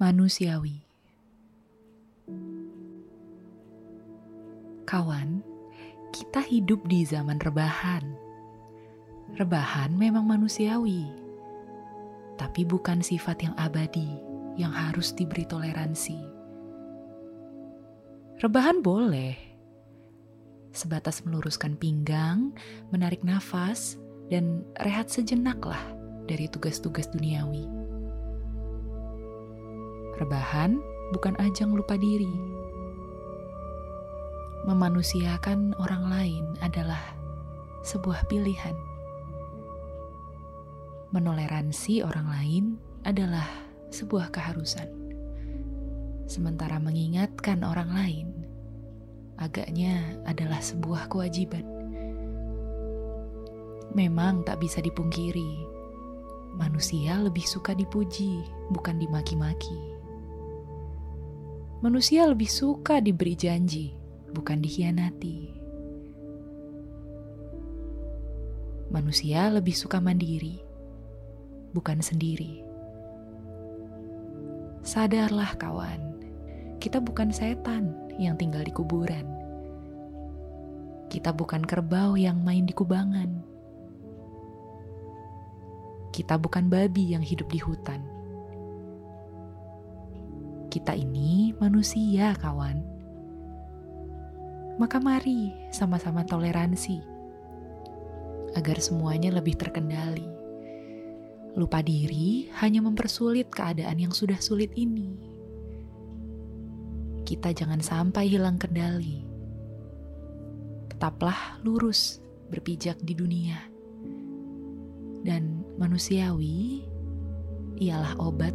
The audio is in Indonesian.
manusiawi. Kawan, kita hidup di zaman rebahan. Rebahan memang manusiawi, tapi bukan sifat yang abadi yang harus diberi toleransi. Rebahan boleh, sebatas meluruskan pinggang, menarik nafas, dan rehat sejenaklah dari tugas-tugas duniawi. Rebahan bukan ajang lupa diri. Memanusiakan orang lain adalah sebuah pilihan. Menoleransi orang lain adalah sebuah keharusan. Sementara mengingatkan orang lain agaknya adalah sebuah kewajiban. Memang tak bisa dipungkiri, manusia lebih suka dipuji, bukan dimaki-maki. Manusia lebih suka diberi janji, bukan dikhianati. Manusia lebih suka mandiri, bukan sendiri. Sadarlah, kawan, kita bukan setan yang tinggal di kuburan. Kita bukan kerbau yang main di kubangan. Kita bukan babi yang hidup di hutan kita ini manusia, kawan. Maka mari sama-sama toleransi agar semuanya lebih terkendali. Lupa diri hanya mempersulit keadaan yang sudah sulit ini. Kita jangan sampai hilang kendali. Tetaplah lurus berpijak di dunia. Dan manusiawi ialah obat